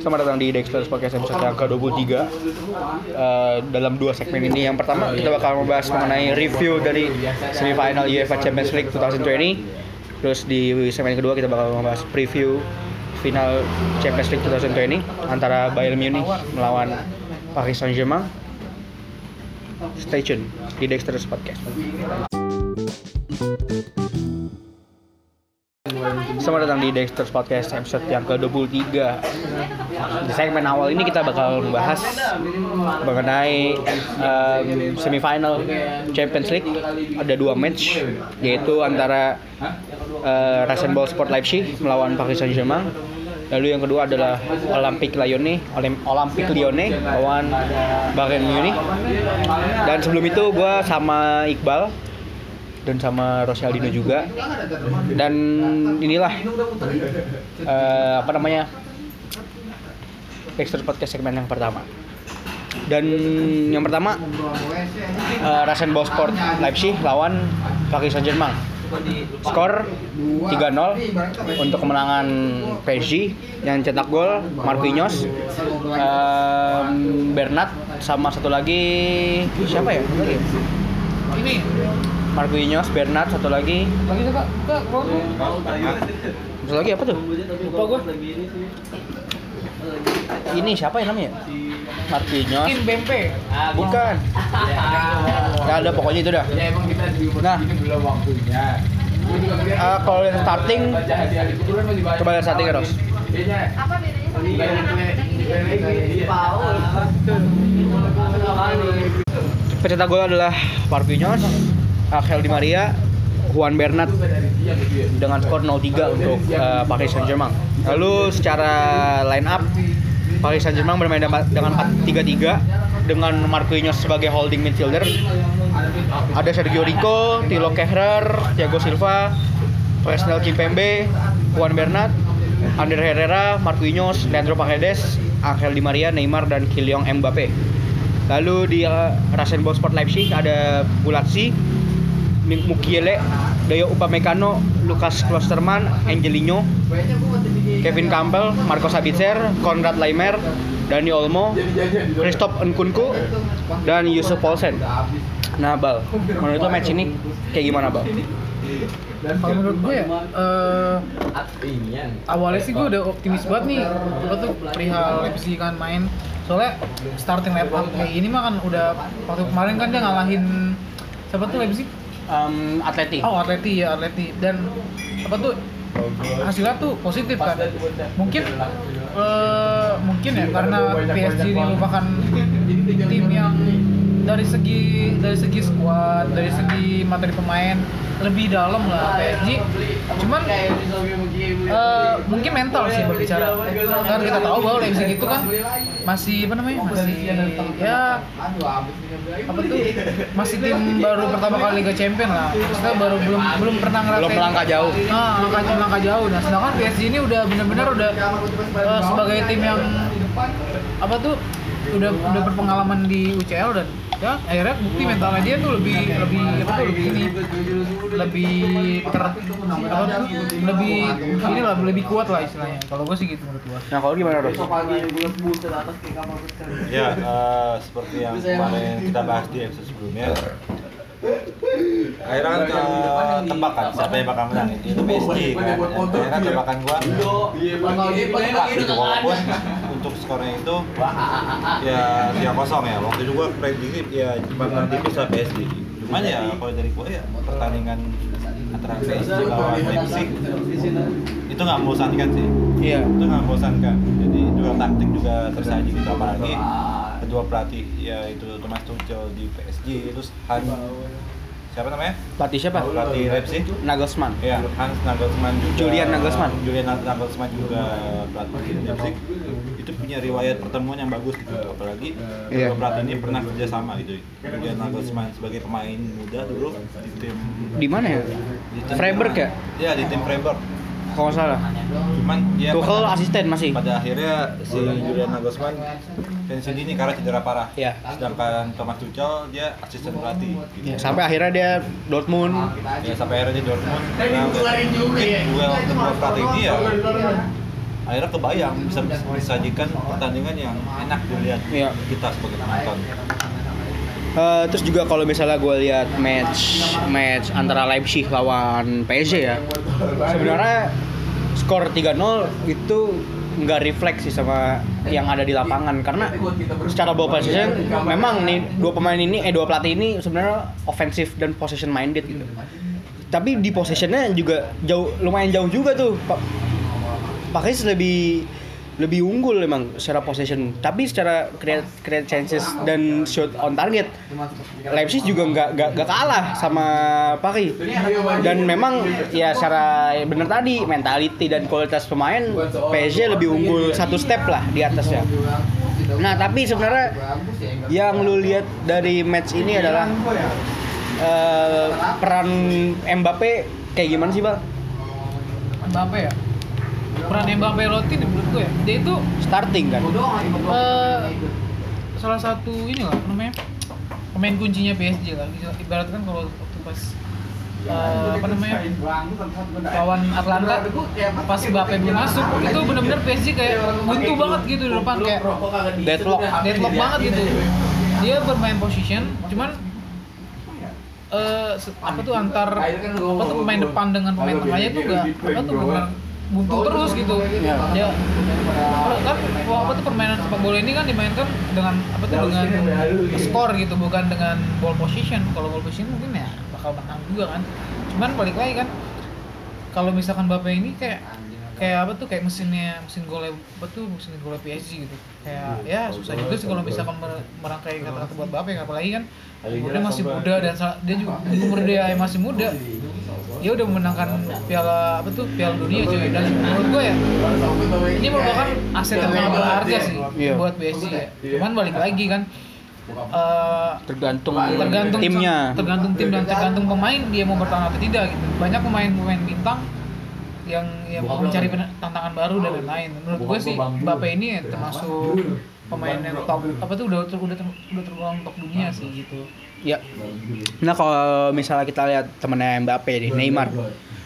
Selamat datang di Dexter's Podcast episode yang ke-23 Eh, Dalam dua segmen ini Yang pertama kita bakal membahas mengenai review dari semifinal UEFA Champions League 2020 Terus di segmen kedua kita bakal membahas preview final Champions League 2020 Antara Bayern Munich melawan Paris Saint-Germain. Stay tune di Dexter's Podcast Selamat datang di Dexter's Podcast episode yang ke-23. Di segmen awal ini kita bakal membahas mengenai em, semifinal Champions League. Ada dua match yaitu antara uh, Rasenball Sport Leipzig melawan Paris Saint-Germain. Lalu yang kedua adalah Olympique Lyonnais, Olympique Lyonnais lawan Bayern Munich. Dan sebelum itu gue sama Iqbal dan sama Rosaldino juga. Dan inilah eh, apa namanya Dexter Podcast segmen yang pertama. Dan yang pertama uh, Rasenball Sport Leipzig lawan Paris Saint-Germain. Skor 3-0 untuk kemenangan PSG yang cetak gol Marquinhos, em, Bernat sama satu lagi siapa ya? Marquinhos, Bernat, satu lagi lagi suka buka produk. satu lagi apa tuh? Lupa gua. Ini siapa ya namanya? Marquinhos. Kim Bempe. Bukan. Nggak ada pokoknya itu dah. Ya emang kita di umur Nah. ini belum waktunya. Eh, kalau yang starting. Coba lihat starting ya, Ros. Bedanya. apa bedanya sama Pencetak gol adalah Marquinhos, Angel Di Maria, Juan Bernat dengan skor 0-3 untuk eh, Paris Saint-Germain. Lalu secara line up Paris Saint-Germain bermain dengan dengan 4-3-3 dengan Marquinhos sebagai holding midfielder. Ada Sergio Rico, Thilo Kehrer, Thiago Silva, Presnel Kimpembe, Juan Bernat, Ander Herrera, Marquinhos, Leandro Paredes, Angel Di Maria, Neymar dan Kylian Mbappe. Lalu di uh, Rasenball Sport Leipzig ada Bulatsi, Mik- Mukiele, Dayo Upamecano, Lucas Klosterman, Angelino, Kevin Campbell, Marco Sabitzer, Konrad Laimer, Dani Olmo, Christoph Nkunku, dan Yusuf Paulsen. Nah, Bal, menurut lo match ini kayak gimana, Bal? Kalau menurut gue ya, eh, awalnya sih gue udah optimis banget nih gue tuh perihal Leipzig kan main soalnya starting line up kayak ini mah kan udah waktu kemarin kan dia ngalahin siapa tuh Leipzig Um, Atleti. oh Atleti ya Atleti. Dan apa tuh? Hasilnya tuh positif kan mungkin eh, mungkin ya karena PSG ini merupakan tim yang dari segi dari segi squad dari segi materi pemain lebih dalam lah PSG cuman eh, mungkin mental sih berbicara kan kita tahu bahwa Leipzig itu kan masih apa namanya masih ya apa tuh masih tim baru pertama kali Liga Champion lah maksudnya baru belum belum pernah ngerasain Belum melangkah jauh. Nah, langkah langkah jauh. Nah, sedangkan PSG ini udah benar-benar udah eh, sebagai tim yang apa tuh udah udah berpengalaman di UCL dan ya akhirnya bukti mentalnya dia tuh lebih lebih apa tuh lebih ini lebih ter apa tuh lebih ini lah lebih kuat lah istilahnya. Kalau gue sih gitu menurut gue Nah, kalau gimana, Ros? Ya, eh, seperti yang kemarin kita bahas di episode sebelumnya. Akhirnya kan eh, tebak kan siapa yang bakal menang? Itu PSG kan. Akhirnya kan tebakan gua. Tebak gitu walaupun untuk skornya itu ya tiga kosong ya. Waktu itu gua prediksi ya bakal tipis lah PSG. Cuman ya kalau dari gua ya pertandingan antara PSG lawan Leipzig. Itu nggak membosankan sih. Iya. itu nggak membosankan. Jadi juga taktik juga tersaji gitu apalagi kedua pelatih yaitu Thomas Tuchel di PSG itu Han siapa namanya? Pelatih siapa? pelatih Leipzig. Nagelsmann. ya Hans Nagelsmann juga. Julian Nagelsmann. Julian Nagelsmann juga pelatih Leipzig. Itu punya riwayat pertemuan yang bagus gitu apalagi Iya. kedua pelatih ini pernah kerja sama gitu Julian Nagelsmann sebagai pemain muda dulu di tim Di mana ya? di tim- Freiburg ya? ya di tim Freiburg Kalau nggak salah. cuman ya Tuchel pada- asisten masih. pada akhirnya si Julian Nagelsmann pensiun dini karena cedera parah. Iya. Sedangkan Thomas Tuchel dia asisten pelatih. Gitu. Ya, sampai akhirnya dia Dortmund. Ya sampai akhirnya di Dortmund. Nah, mungkin duel pelatih ini ya akhirnya kebayang bisa disajikan pertandingan yang enak dilihat Iya. kita sebagai penonton. Eh, terus juga kalau misalnya gue lihat match match antara Leipzig lawan PSG ya sebenarnya skor 3-0 itu nggak refleks sih sama yang ada di lapangan karena secara ball possession memang nih dua pemain ini eh dua pelatih ini sebenarnya offensive dan possession minded gitu tapi di possessionnya juga jauh lumayan jauh juga tuh Pak Pakis lebih lebih unggul emang secara possession. Tapi secara create, create chances dan shot on target Leipzig juga nggak nggak kalah sama Paki dan memang ya secara benar tadi mentality dan kualitas pemain PSG lebih unggul satu step lah di atasnya. Nah tapi sebenarnya yang lu lihat dari match ini adalah eh, peran Mbappe kayak gimana sih bang? Mbappe ya peran Mbappe Lotti nih menurut gue ya. Dia itu starting kan? Eh, salah satu ini lah namanya pemain kuncinya PSG lah. Ibaratkan kalau waktu pas eh, apa namanya? lawan Atlanta pas Mbappe belum masuk itu benar-benar PSG kayak buntu banget gitu. di depan kayak deadlock. Deadlock banget gitu. Dia bermain position cuman eh se- apa tuh antar apa tuh pemain depan dengan pemain tengahnya tuh gak apa tuh benar buntu terus gitu. Ya. Kan apa tuh permainan sepak bola ini kan dimainkan dengan apa tuh dengan skor gitu bukan dengan ball position. Kalau ball position mungkin ya bakal menang juga kan. Cuman balik lagi kan kalau misalkan Bape ini kayak kayak apa tuh kayak mesinnya mesin gol apa tuh mesin gol PSG gitu. Kayak ya susah juga sih kalau misalkan mer- merangkai kata-kata buat Bape apalagi kan umurnya masih muda dan dia juga umur dia masih muda. Dia udah memenangkan piala apa tuh piala dunia cuy dan menurut gue ya ini merupakan aset yang sangat berharga sih Iya. buat PSG ya. Cuman balik lagi kan eh, tergantung tergantung timnya. tergantung tim dan tergantung pemain dia mau bertahan atau tidak gitu. Banyak pemain-pemain bintang yang yang mau mencari tantangan baru dan lain-lain. Menurut gue sih Mbappe ini termasuk pemain yang top apa tuh udah ter- udah ter- udah tergolong top dunia sih gitu. Ya. Nah kalau misalnya kita lihat temennya Mbappe nih Neymar.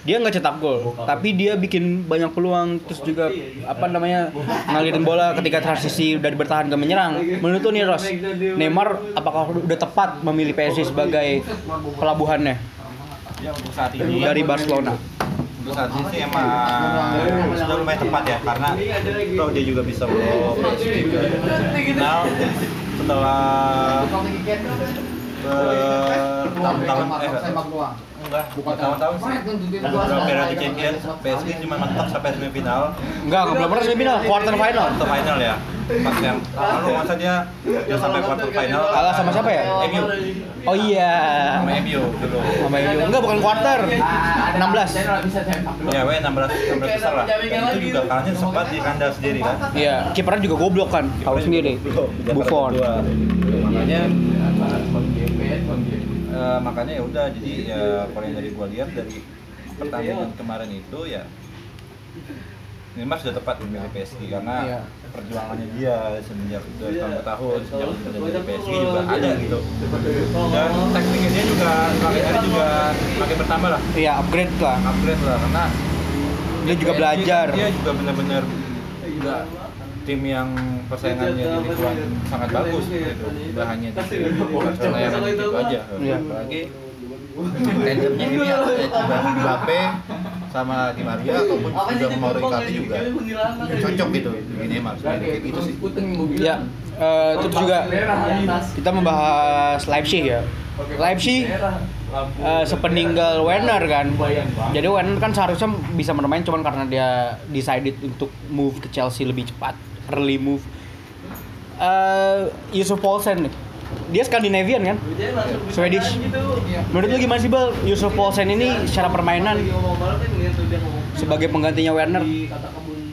dia nggak cetak gol tapi dia bikin banyak peluang terus juga apa namanya ngalirin bola ketika transisi dari bertahan ke menyerang. Menurut nih Ros Neymar apakah udah tepat memilih PSG sebagai pelabuhannya? Ya untuk saat ini. Dari Barcelona untuk saat ini sih emang sudah lumayan tepat ya karena kalau dia juga bisa juga final setelah bertahun-tahun. eh enggak. Bertahun-tahun sih. Beberapa periode Champions PSG cuma mentok sampai semifinal. Enggak belum pernah semifinal quarter final. Atau final ya. Pas yang lalu masa dia dia sampai quarter final. Kalah sama siapa ya? MU oh iya. Sama MU dulu. Sama MU enggak bukan quarter. 16 ya weh 16 16 besar lah. Itu juga kalahnya sempat di kandang sendiri kan? Iya kipernya juga goblok kan tahu sendiri. Buffon. Makanya eh, makanya ya udah jadi ya kalau yang dari gua lihat dari pertandingan kemarin itu ya Neymar sudah tepat memilih PSG karena Iya. perjuangannya dia semenjak dari tahun ke tahun sejak dari PSG juga ada gitu. dan tekniknya dia juga makin hari juga makin bertambah lah. Iya upgrade lah. Upgrade lah karena dia juga PSG belajar. dia juga benar-benar juga tim yang persaingannya di lingkungan sangat bagus. gitu. Tidak hanya di Barcelona yang gitu aja. Iya. apalagi tandemnya ini ya Mbappe sama Di Maria ataupun juga Mauro Icardi juga. cocok gitu di Neymar sebenarnya kayak gitu sih. Ya, eh, terus juga kita membahas Leipzig ya. Leipzig eh, sepeninggal Werner kan. Jadi Werner kan seharusnya bisa bermain cuman karena dia decided untuk move ke Chelsea lebih cepat, early move. Eh, Yusuf Poulsen nih. Dia Skandinavian kan? Swedish. Menurut lu gimana sih Bal? Yusuf Poulsen ini secara permainan sebagai penggantinya Werner?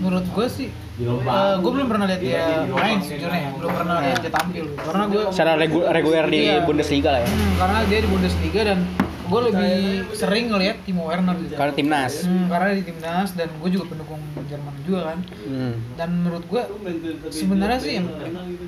menurut gue sih eh, gue belum pernah lihat dia main sejujurnya belum pernah lihat dia tampil karena gue Secara regu- reguler di Iya. Bundesliga lah ya. Hmm, karena dia di Bundesliga dan gue lebih sering ngelihat Timo Werner gitu. Karena timnas. Hmm, karena di timnas dan gue juga pendukung Jerman juga kan. Hmm. Dan menurut gue sebenarnya sih yang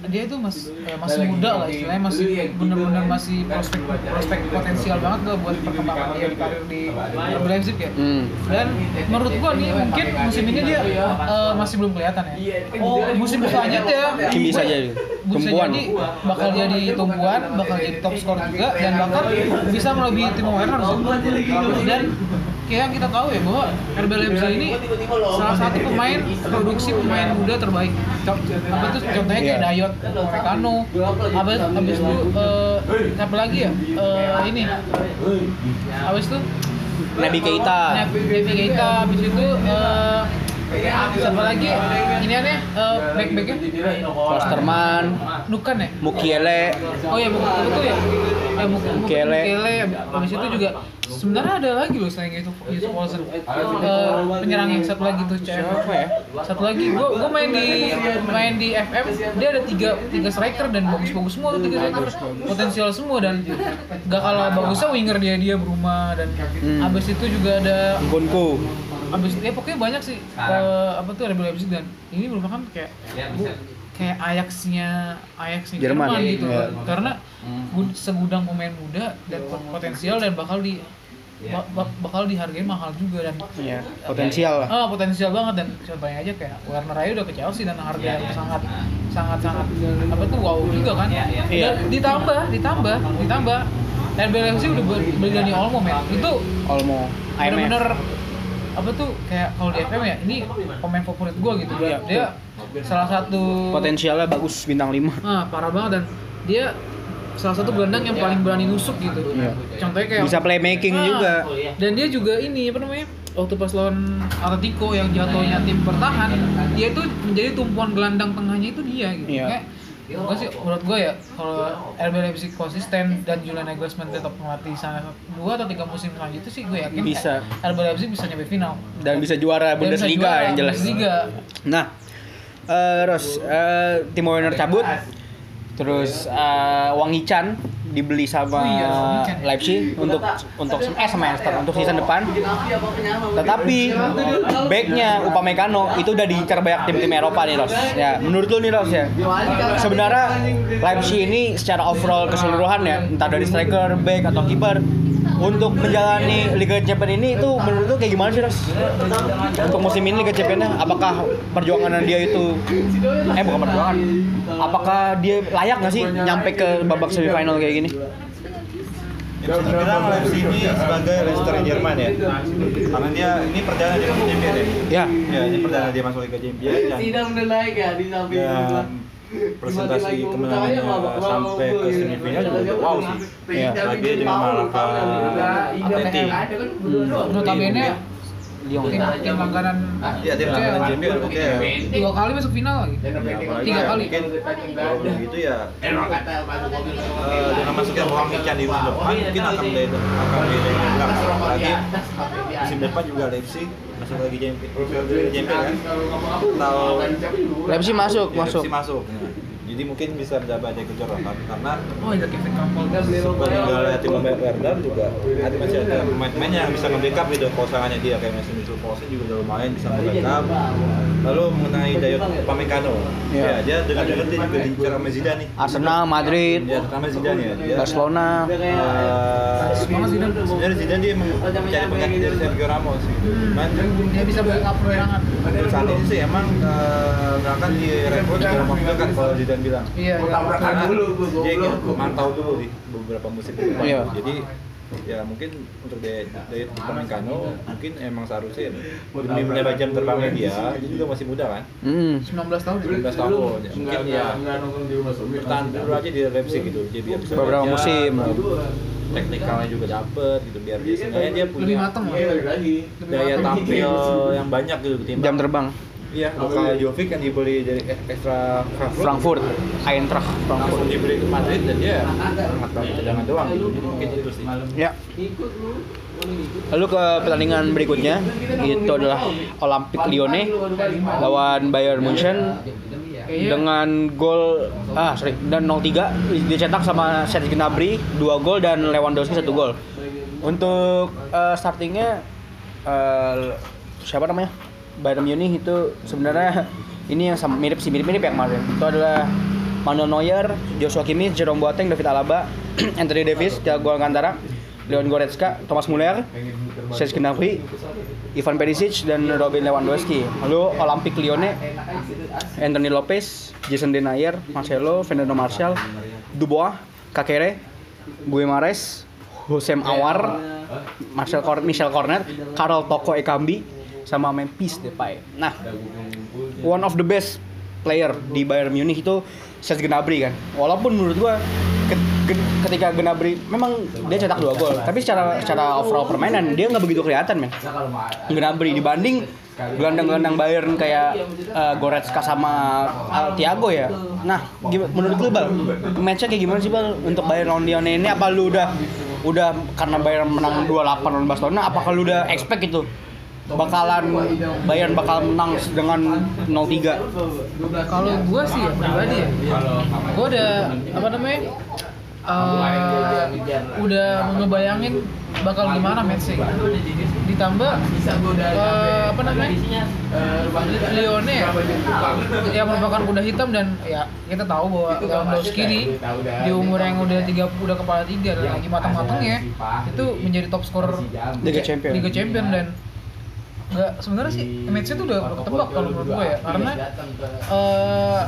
dia itu masih eh, masih muda lah istilahnya masih bener-bener masih prospek prospek potensial banget lah buat perkembangan dia di karir di RB Leipzig ya. Hmm. Dan menurut gua nih mungkin musim ini dia eh, masih belum kelihatan ya. Oh, musim selanjutnya Mungkin bisa jadi bisa tumpuan. jadi bakal jadi tumpuan, bakal jadi top skor juga dan bahkan bisa melebihi Timo Werner sih. Dan kayak yang kita tahu ya bahwa RB Leipzig ini salah satu pemain produksi pemain muda terbaik. Apa tuh contohnya kayak Iya. Dayot, Upamecano, abis abis itu eh, siapa lagi ya? Eh, ini abis itu Nabi Keita. Nabi Keita abis itu eh, siapa lagi ini aneh uh, back backnya Klosterman, Nukan ya Mukiele. oh ya bukan itu ya ya bukan Mukele. Mukele abis itu juga sebenarnya ada lagi loh selain itu Yusuf Olsen Eh, penyerang yang satu lagi tuh CF Siapa ya? satu lagi. Gua gua main di main di FM dia ada tiga tiga striker dan bagus-bagus semua tuh tiga striker. potensial semua dan gak kalah bagusnya winger dia dia berumah dan Hmm. abis itu juga ada Gunku. abis ya pokoknya banyak sih. Eh, apa tuh RB Leipzig dan ini merupakan kayak kayak Ajaxnya Ajaxnya Jerman, Jerman, gitu iya. karena gud- segudang pemain muda dan potensial dan bakal di ba- ba- bakal dihargai mahal juga dan Iya, potensial lah. Ah, potensial banget dan contohnya aja kayak Werner aja udah ke Chelsea dan harga yang sangat sangat sangat apa tuh wow juga kan. Iya. Dan ditambah ditambah ditambah RB Leipzig udah beli Dani Olmo men. Itu Olmo, IMF. bener-bener apa tuh kayak kalau di FM ya ini pemain favorit gua gitu dia, dia salah satu Potensialnya bagus bintang 5. ah, parah banget dan dia salah satu gelandang yang paling berani nusuk gitu Iya. contohnya kayak Bisa playmaking Ah, juga. dan dia juga ini apa namanya waktu pas lawan Atletico yang jatuhnya tim bertahan dia itu menjadi tumpuan gelandang tengahnya itu dia gitu Iya. Kayak, Gua sih menurut gue ya kalau RB Leipzig konsisten dan Julian Nagelsmann tetap melatih sana dua atau tiga musim selanjutnya sih gue yakin Bisa. RB Leipzig bisa nyampe final Dan bisa juara Bundesliga yang jelas. Bundesliga. Nah, eh Ros, eh, Timo Werner cabut. Terus eh, Wang Hichan dibeli sama Oh iya. Leipzig untuk untuk eh semester untuk season depan. Tetapi backnya Upamecano itu udah diincar banyak tim-tim Eropa nih Ros. Ya, menurut lu nih Ros ya. Sebenarnya Leipzig ini secara overall keseluruhan ya, entah dari striker, back atau kiper untuk menjalani Liga Champions ini itu menurut lu kayak gimana sih Ros? Untuk musim ini Liga Champions apakah perjuangan dia itu eh bukan perjuangan. Apakah dia layak nggak sih nyampe ke babak semifinal kayak gini? Ya, bisa dibilang Leipzig ini sebagai Leicester Jerman ya karena dia ini perdana dia masuk Champions ya Ya, ya ini perdana dia masuk Liga Champions dan, Tidak udah naik ya di samping presentasi kemenangannya sampai ke semifinal juga wow sih. Iya. Nah, dia juga mengalahkan Atleti notabene Lyon. tim tim langganan Iya, dia langganan. Champions oke. Ya dua kali masuk final lagi. Tiga ya, kali. mungkin kalau udah gitu ya. Eh, dengan masuknya Wang Hichan di depan mungkin akan dari akan belakang apalagi musim depan juga Leipzig masuk lagi Liga Champions kan? atau Leipzig masuk, Ya, masuk. Masuk ya. Jadi mungkin bisa mendapat ada kejuaraan karena oh iya Kevin peninggalan Timo Werner juga ada masih ada pemain-pemain yang bisa nge-backup gitu pasangannya dia kayak Messi Mitchell Paulsen juga udah lumayan bisa nge-backup. lalu mengenai Dayot Upamecano Iya. ya dia dengan dia juga diincar sama Zidane. Nih Arsenal, Madrid, ya sama Zidane ya. Dia Barcelona. eh, sebenarnya Zidane dia mencari pengganti dari Sergio Ramos gitu. Cuman dia bisa backup untuk saat ini sih emang eh, nggak akan direkrut dalam waktu dekat kalau Zidane bilang. Iya iya karena dia ingin mantau dulu di beberapa musim depan. Iya. Jadi ya mungkin untuk dari dari Upamecano mungkin emang seharusnya demi melebar jam terbangnya dia dia juga masih muda kan? Hmm. 19 tahun. 19 tahun ya, mungkin ya. bertahan dulu aja di Leipzig gitu dia biar bisa Beberapa musim. teknikalnya juga dapet gitu biar dia dia punya lebih matang daya tampil yang banyak gitu Jam terbang. Iya kalau Jovic kan dibeli dari ekstra Frankfurt, Eintracht langsung Frankfurt. dibeli ke Madrid dan dia sangat bagus cadangan doang gitu jadi mungkin itu sih Ya. Lalu ke pertandingan berikutnya itu adalah Olympique Lyonnais lawan Bayern Munchen dengan gol ah sorry dan 0-3 dicetak sama Serge Gnabry 2 gol dan Lewandowski 1 gol. Untuk eh, startingnya eh, siapa namanya? Bayern Munich itu sebenarnya ini yang mirip sih mirip-mirip yang kemarin. Itu adalah Manuel Neuer, Joshua Kimmich, Jerome Boateng, David Alaba, Anthony Davis, Thiago Alcantara, Leon Goretzka, Thomas Muller, Serge Gnabry, Ivan Perisic dan Robin Lewandowski. Lalu Olympic Lyonnais, Anthony Lopez, Jason Denayer, Marcelo, Fernando Martial, Dubois, Kakere, Guimares, Hosem Awar, Marcel Cor Michel Cornet, Karel Toko Ekambi, sama Memphis Depay. Nah, one of the best player di Bayern Munich itu Serge Gnabry kan. Walaupun menurut gua ke- ke- ketika Gnabry memang dia cetak dua gol, tapi secara secara overall permainan dia nggak begitu kelihatan men. Gnabry dibanding gelandang-gelandang Bayern kayak eh, Goretzka sama eh, Thiago ya. Nah, menurut lu Bal, matchnya kayak gimana sih Bal untuk Bayern lawan Lyon ini? Apa lu udah udah karena Bayern menang 2-8 lawan Barcelona, apakah lu udah expect itu bakalan Bayern bakal menang dengan 0-3? Kalau gua sih ya pribadi ya, gua udah apa namanya? eh, udah ngebayangin bakal gimana matchnya gitu. Ditambah eh, apa namanya? Lione ya, yang merupakan kuda hitam dan ya kita tahu bahwa Lewandowski di, di umur yang udah tiga udah kepala tiga dan lagi matang-matangnya itu menjadi top scorer Liga Champion. Liga Champion dan nggak sebenarnya sih match itu udah udah ketebak kalau menurut gue ya karena eh,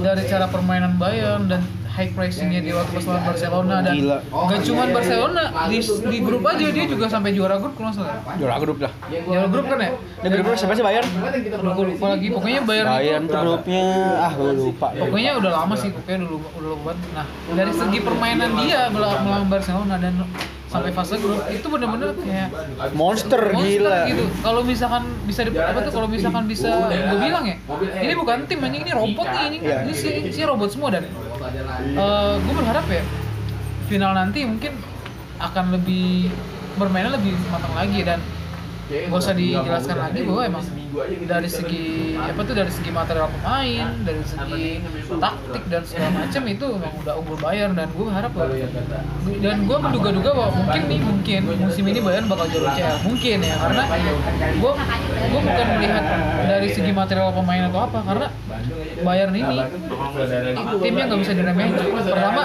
dari cara permainan Bayern dan high pressingnya di waktu pas lawan Barcelona dan Gila. nggak cuma Barcelona di, di grup aja dia juga sampai juara grup kalau nggak salah. Juara grup lah. juara grup kan ya? Ini grupnya siapa sih Bayern? Gue lupa lagi. Pokoknya Bayern, Bayern itu grupnya ah gue lupa. pokoknya udah lama sih pokoknya dulu udah lupa banget. Nah dari segi permainan dia melawan Barcelona dan sampai fase grup itu bener-bener kayak monster, monster gila. gitu. Kalau misalkan bisa di, apa tuh kalau misalkan bisa gue bilang ya, ini bukan tim anjing ini robot nih anjing. Iya. Ini sih sih robot semua dan eh gue berharap ya final nanti mungkin akan lebih bermainnya lebih matang lagi dan gak usah dijelaskan lagi bahwa emang dari segi apa tuh dari segi material pemain dari segi taktik dan segala macam itu emang udah unggul Bayern dan gue berharap bahwa dan gue menduga-duga bahwa mungkin nih mungkin musim ini Bayern bakal juara UCL mungkin ya karena gue gue bukan melihat dari segi material pemain atau apa karena Bayern ini timnya nggak bisa diremehin pertama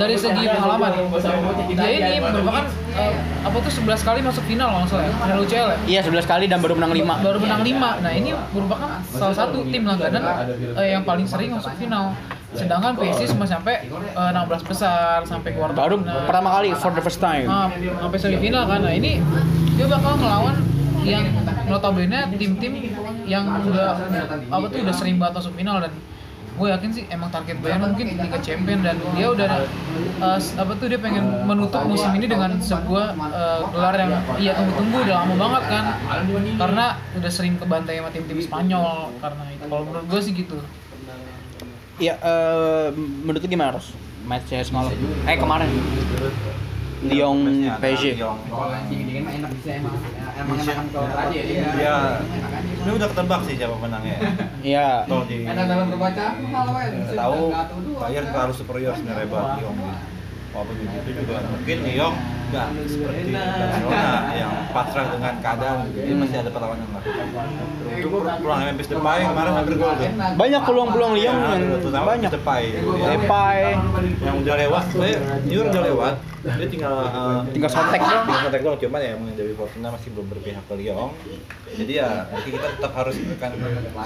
dari segi pengalaman. Dia ini merupakan eh, apa tuh 11 kali masuk final salah. Ya, final UCL ya? Iya 11 kali dan baru menang 5 baru menang 5. Nah, ini merupakan salah satu tim langganan eh, yang paling sering masuk final. Sedangkan PSG cuma sampai eh, 16 besar sampai kuarter Baru final. pertama kali for the first time. Nah, sampai semifinal kan. Nah, ini dia bakal ngelawan yang notabene tim-tim yang udah apa tuh udah sering banget masuk final dan gue yakin sih emang target Bayern mungkin Liga Champion dan dia udah eh, apa tuh dia pengen menutup musim ini dengan sebuah eh, gelar yang iya tunggu-tunggu udah lama banget kan karena udah sering kebantai sama tim-tim Spanyol karena itu kalau menurut gue sih gitu Iya, eh, menurut lu gimana Ros? Matchnya semalam? Eh kemarin? Lyon PSG. Lyon. enak bisa emang emang enakan kalau aja ya. Ya, ini udah ketebak sih siapa menangnya. Iya. Toh di Enak dalam berbaca. tahu Bayern terlalu superior sebenarnya buat Lyon. Walaupun begitu juga mungkin Lyon nggak seperti Barcelona yang pasrah dengan keadaan, jadi masih ada perlawanan lah. Untuk pulang Memphis Depay kemarin hampir gol tuh. Banyak peluang-peluang Nah, yang terutama banyak. Depay. Depay. yang udah lewat, saya New udah lewat, dia tinggal uh, Tinggal sontek doang. Tinggal sontek doang, cuman ya emang dari Fortuna masih belum berpihak ke Lyon. Jadi ya nanti kita tetap harus berikan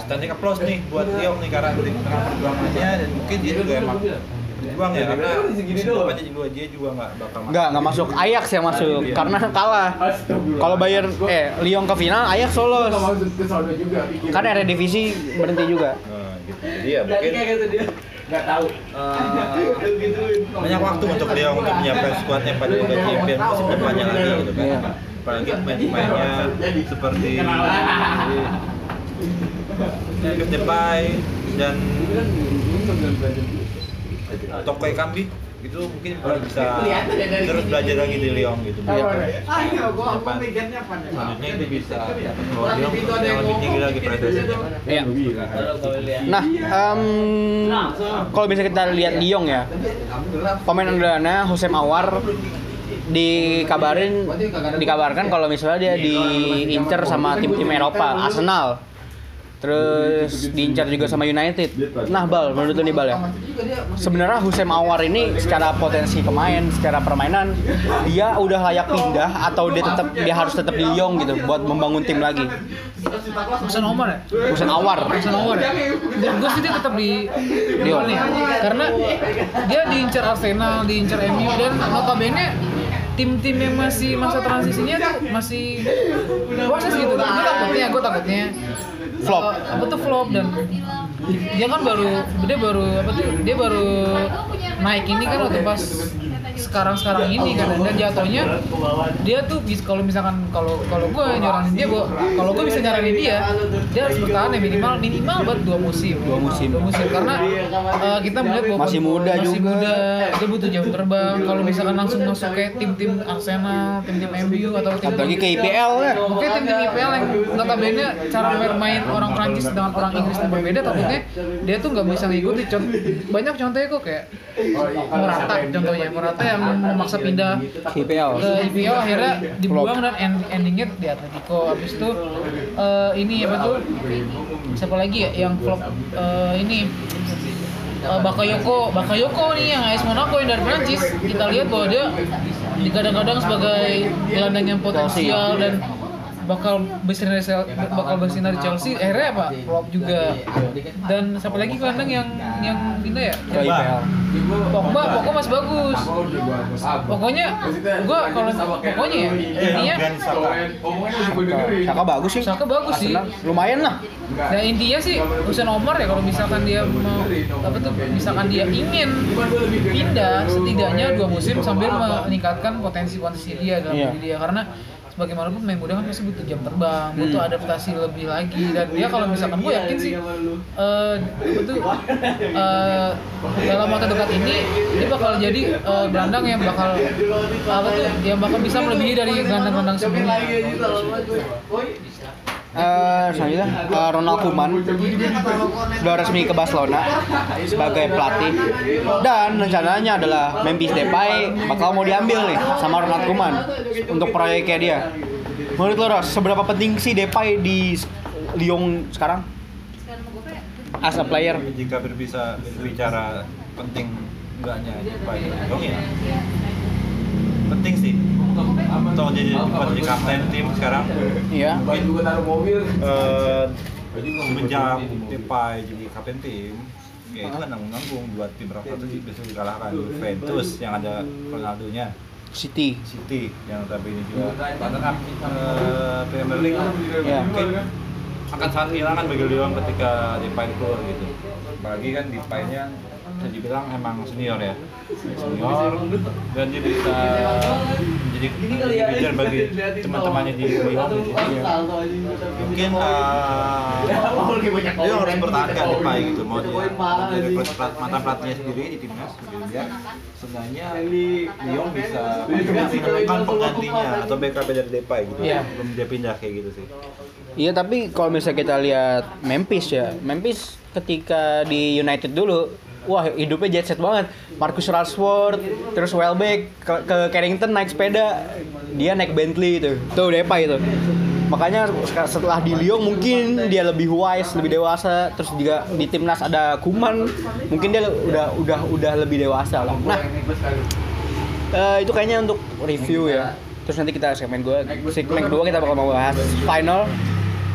standing applause nih buat Lyon nih karena di tengah perjuangannya dan mungkin dia juga emang berjuang ya karena musim depannya juga dia juga nggak bakal masuk. Enggak, enggak masuk. Ajax yang masuk Iya. karena kalah. Kalau Bayern eh Lyon ke final, Ajax lolos. Kan Eredivisie berhenti juga. Nah, gitu. Jadi ya mungkin Gak tahu. eh, banyak waktu untuk Lyon untuk menyiapkan skuadnya pada Liga Champions musim depannya lagi gitu kan. Iya. Apalagi pemain-pemainnya seperti Memphis Depay dan Toko Ekambi gitu mungkin baru bisa terus belajar lagi di Lyon gitu. Iya. Ayo, gua gua mikirnya apa nih? Selanjutnya itu bisa bawa Lyon ke yang lebih tinggi lagi prestasinya. Iya. Nah, em, kalau bisa kita lihat Lyon ya, pemain andalannya Hosem Awar, dikabarin dikabarkan kalau misalnya dia diincer sama tim-tim Eropa, Arsenal. Terus diincar juga sama United. Nah, Bal, menurut lu nih Bal ya. Sebenarnya Hussein Awar ini secara potensi pemain, secara permainan dia udah layak pindah atau dia tetap dia harus tetap di Lyon gitu buat membangun tim lagi. Hasan Omar ya? Hussein Awar. Hasan Omar ya? Dan gue sih dia tetap di Lyon nih Karena dia diincar Arsenal, diincar MU dan notabene tim-tim yang masih masa transisinya tuh masih proses gitu. Gue takutnya, gue takutnya Flop. apa tuh flop dan dia kan baru dia baru apa tuh dia baru naik ini kan waktu pas sekarang sekarang ini kan dan jatuhnya dia tuh bis- kalau misalkan kalau kalau gue nyaranin dia gua kalau gue bisa nyaranin dia dia harus bertahan ya minimal minimal buat dua musim Dua musim. dua musim karena eh, kita melihat bahwa Masih muda masih juga. muda dia butuh jam terbang kalau misalkan langsung masuk ke tim-tim Arsenal tim-tim MU atau tim Apalagi ke IPL ya. Oke tim-tim IPL yang notabene cara bermain orang Prancis dengan orang Inggris yang berbeda takutnya dia tuh nggak bisa ngikutin banyak contohnya kok kayak Morata contohnya Morata yang memaksa pindah Ke IPL. ke IPL akhirnya dibuang dan end, endingnya di Atletico. Habis itu eh, ini apa tuh? Siapa lagi ya yang flop eh, ini? Eh, Bakayoko, Bakayoko nih yang AS Monaco yang dari Prancis kita lihat bahwa dia digadang-gadang sebagai gelandang yang potensial dan bakal bersinar bakal bersinar di Chelsea akhirnya apa? flop juga dan siapa lagi gelandang yang yang pindah ya. Pogba, Pogba masih bagus. Pokoknya gua kalau pokoknya ya intinya Xhaka. Saka bagus sih. Saka bagus sih. Lumayan lah. Nah intinya sih Hussein Omar ya kalau misalkan dia mau apa tuh misalkan dia ingin pindah setidaknya dua musim sambil meningkatkan potensi-potensi dia dalam Iya. diri dia. Karena bagaimanapun main muda kan pasti butuh jam terbang, butuh adaptasi lebih lagi. Dan dia kalau misalkan gue yakin sih eh apa tuh eh, dalam waktu dekat ini dia bakal jadi eh, gelandang yang bakal apa tuh yang bakal bisa melebihi dari gelandang-gelandang sebelumnya. Eh, selanjutnya eh, Ronald Koeman sudah resmi ke Barcelona sebagai pelatih dan rencananya adalah Memphis Depay bakal mau diambil nih sama Ronald Koeman untuk proyeknya dia. Menurut lo Ros, seberapa penting sih Depay di Lyon sekarang as a player? Jika berbisa berbicara penting enggaknya Depay dong ya. Penting sih. Atau jadi buat jadi kapten tim sekarang. Iya. Eh semenjak Depay jadi kapten tim ya itu kan nanggung-nanggung buat tim raksasa sih bisa dikalahkan. Juventus yang ada Ronaldo-nya. City. City yang tapi ini juga. Runner up eh, Premier League. Ya. mungkin akan sangat kehilangan bagi Lyon ketika Depay keluar gitu. Apalagi kan Depay-nya bisa dibilang emang senior ya. Senior dan dia bisa menjadi leader bagi teman-temannya di Lyon gitu. mungkin uh, dia harus mempertahankan Depay gitu. mau dia mau jadi pelat, mata pelatihnya sendiri di timnas gitu biar sebenarnya Lyon bisa masih menemukan penggantinya atau backup dari Depay gitu. Iya. belum dia pindah kayak gitu sih. Iya tapi kalau misalnya kita lihat Memphis ya, Memphis ketika di United dulu, wah hidupnya jet set banget. Marcus Rashford, terus Welbeck ke, ke Carrington naik sepeda, dia naik Bentley itu, tuh Depay itu. Makanya setelah di Lyon mungkin dia lebih wise, lebih dewasa. Terus juga di timnas ada Kuman, mungkin dia udah udah udah lebih dewasa lah. Nah, eh, itu kayaknya untuk review ya. Terus nanti kita segmen gue, segmen kedua kita bakal membahas final,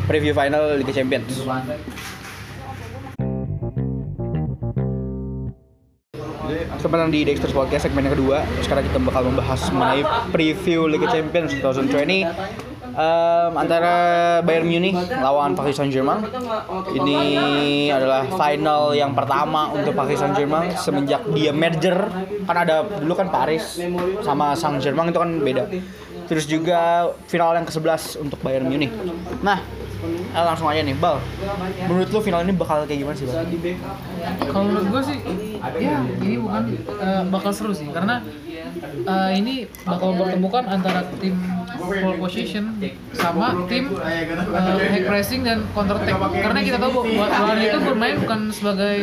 preview final Liga Champions. Sebenarnya di Dexter's Podcast segmen yang kedua. Sekarang kita bakal membahas mengenai preview Liga Champions 2020 Em, Antara Bayern Munich lawan Paris Saint-Germain. Ini adalah final yang pertama untuk Paris Saint-Germain Semenjak dia merger. Kan ada dulu kan Paris sama Saint-Germain itu kan beda. Terus juga final yang ke-11 untuk Bayern Munich. Nah eh, langsung aja nih Bal. Menurut lu final ini bakal kayak gimana sih Bal? Kalau menurut gue sih, ya ini bukan eh, bakal seru sih. Karena eh, ini bakal bertemukan antara tim ball position sama tim uh, high pressing dan counter attack. Karena kita tahu bahwa Bayern itu bermain bukan sebagai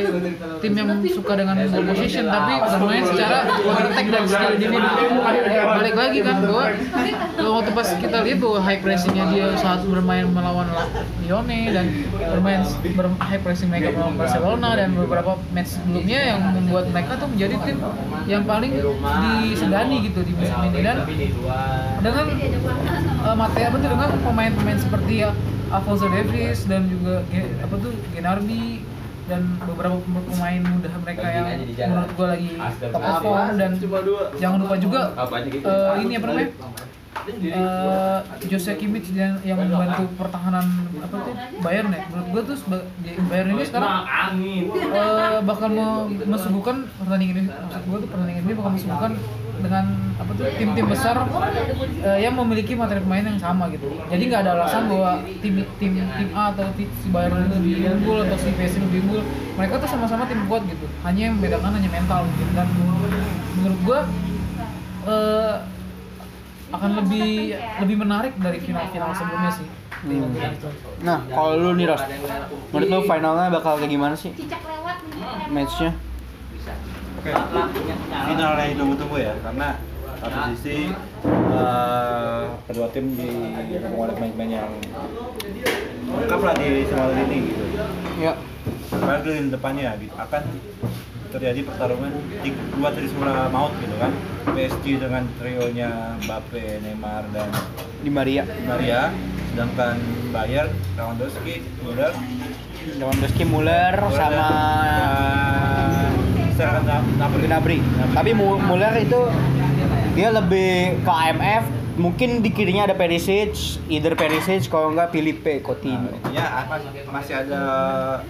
tim yang suka dengan ball position tapi bermain secara counter attack dan skill individu balik lagi kan bahwa kalau waktu pas kita lihat bahwa high pressingnya dia saat bermain melawan La- Lione dan bermain ber high pressing mereka melawan Barcelona dan beberapa match sebelumnya yang membuat mereka tuh menjadi tim yang paling disegani gitu di musim ini. Dan dengan uh, materi apa tuh dengan pemain-pemain seperti ya Alfonso Davies dan juga apa tuh? Genardi dan beberapa pemain muda mereka yang menurut gua lagi top of form dan jangan lupa juga uh, ini apa namanya? uh, Jose Kimmich yang, yang membantu pertahanan apa tuh? Bayern ya? Menurut gua tuh Bayern ini sekarang uh, bakal me- mensuguhkan pertandingan ini. Maksud gua tuh pertandingan ini bakal mensuguhkan dengan apa tuh tim-tim besar uh, yang memiliki materi pemain yang sama gitu. Jadi nggak ada alasan bahwa tim tim tim A atau ti- si Bayern itu lebih unggul atau si PSG lebih unggul mereka tuh sama-sama tim kuat gitu. Hanya yang membedakan hanya mental mungkin. Dan menurut gua uh, akan lebih lebih menarik dari final-final sebelumnya sih. Nah, kalau lu nih Ros, menurut lu finalnya bakal kayak gimana sih? Cicak lewat matchnya? Oke, final yang ditunggu-tunggu ya, karena satu sisi eh, kedua tim didukung oleh pemain-pemain yang lengkap lah di semua lini gitu. Ya. Apalagi lini depannya gitu akan terjadi pertarungan tiga, dua trisula maut gitu kan. PSG dengan trionya Mbappe, Neymar dan Di Maria. Di Maria, sedangkan Bayern, Lewandowski, Müller, Lewandowski, Muller sama Napoli. Gnabry. Tapi Mu- Muller itu dia lebih ke AMF, mungkin di kirinya ada Perisic, either Perisic kalau enggak Filipe Coutinho. Nah, apa, masih ada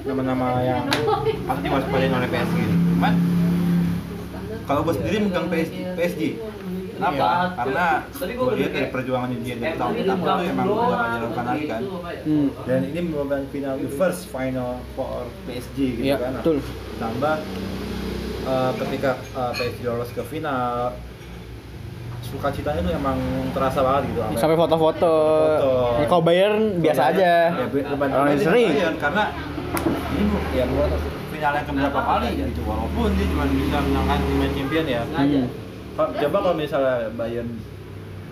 nama-nama yang pasti diwaspadai oleh PSG. Cuman kalau gue sendiri megang PSG, PSG. Kenapa? Iya. Karena gue lihat dari perjuangan dia dari tahun pertama itu emang udah menjalankan lagi kan. Hmm. Dan ini merupakan final the first final for PSG gitu Iya, kan. betul. Tambah eh, ketika eh, PSG lolos ke final sukacitanya itu emang terasa banget gitu sampai- Sampai foto-foto. Foto. Ya, kalau Bayern biasa aja. Ya, Orang sering. Karena ini ya final yang keberapa kali gitu walaupun dia cuma bisa menangkan lima champion ya. Hmm. Ko- Coba kalau misalnya Bayern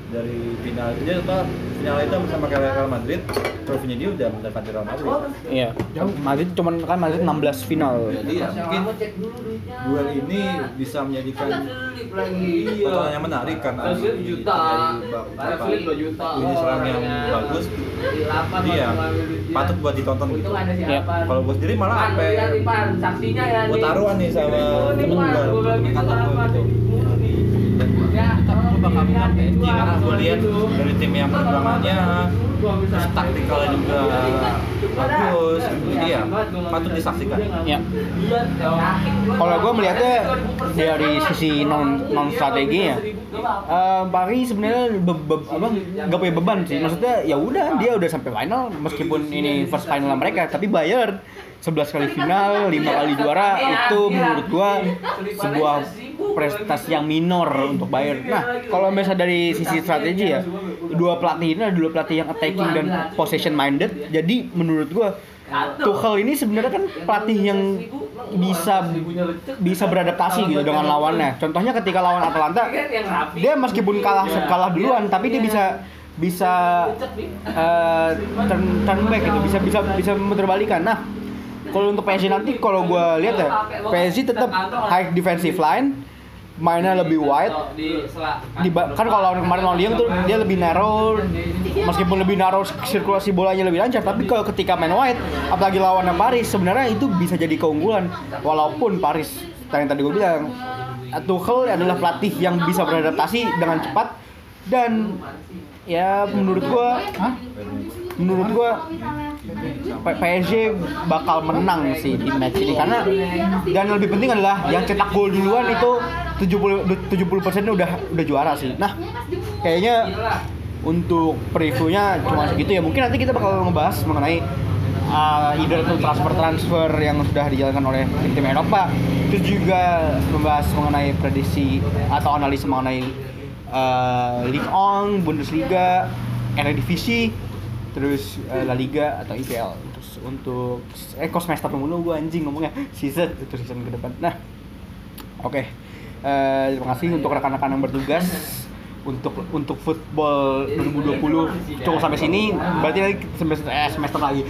dari final dia total final itu sama Real Madrid, trofinya dia udah mendekati Real Madrid. Iya. Madrid cuman kan Madrid 16 final. Jadi ya mungkin duel ini bisa menjadikan pertandingan yang menarik karena terjadi beberapa ini serang yang bagus. Jadi ya patut buat ditonton gitu. Iya. Kalau gue sendiri malah sampai saksinya ya gue taruhan nih sama temen gue gitu. gue bakal menang PSG karena gue lihat dari tim yang perjuangannya terus taktikalnya juga bagus jadi ya patut disaksikan Ya. Kalau gue melihatnya dari sisi non non strateginya, eh, Paris sebenarnya be- be- apa nggak punya beban sih. Maksudnya ya udah dia udah sampai final meskipun ini first final mereka, tapi Bayern 11 kali final, 5 kali juara itu menurut gua sebuah prestasi yang minor untuk Bayern. Nah, kalau misalnya dari sisi strategi ya, dua pelatih ini adalah dua pelatih yang attacking dan possession minded. Jadi menurut gua Tuchel ini sebenarnya kan pelatih yang bisa bisa beradaptasi gitu dengan lawannya. Contohnya ketika lawan Atalanta, dia meskipun kalah kalah duluan, tapi dia bisa bisa eh, turn, turn back gitu, bisa bisa bisa memutar balikan. Nah, kalau untuk PSG nanti kalau gue lihat ya, PSG tetap high defensive line, mainnya lebih wide. Di, kan kalau lawan kemarin lawan Lyon tuh dia lebih narrow, meskipun lebih narrow sirkulasi bolanya lebih lancar, tapi kalau ketika main wide, apalagi lawannya Paris, sebenarnya itu bisa jadi keunggulan. Walaupun Paris, yang tadi gue bilang, Tuchel adalah pelatih yang bisa beradaptasi dengan cepat dan ya menurut gua, Hah? menurut gua P- PSG bakal menang sih di match ini karena dan yang lebih penting adalah yang cetak gol duluan itu 70 70 persennya udah udah juara sih. Nah, kayaknya untuk previewnya cuma segitu ya. Mungkin nanti kita bakal ngebahas mengenai uh, either itu transfer-transfer yang sudah dijalankan oleh tim-tim Eropa, terus juga membahas mengenai prediksi atau analisa mengenai eh, Ligue 1, Bundesliga, Eredivisie, terus eh, La Liga atau IPL. Terus untuk eh semester mulu gue anjing ngomongnya season itu season ke depan. Nah, oke. Eh, terima kasih untuk rekan-rekan yang bertugas untuk untuk football 2020 cukup sampai sini. Berarti lagi semester eh, semester lagi.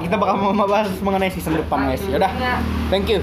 Kita bakal membahas mengenai season depan guys. Yaudah thank you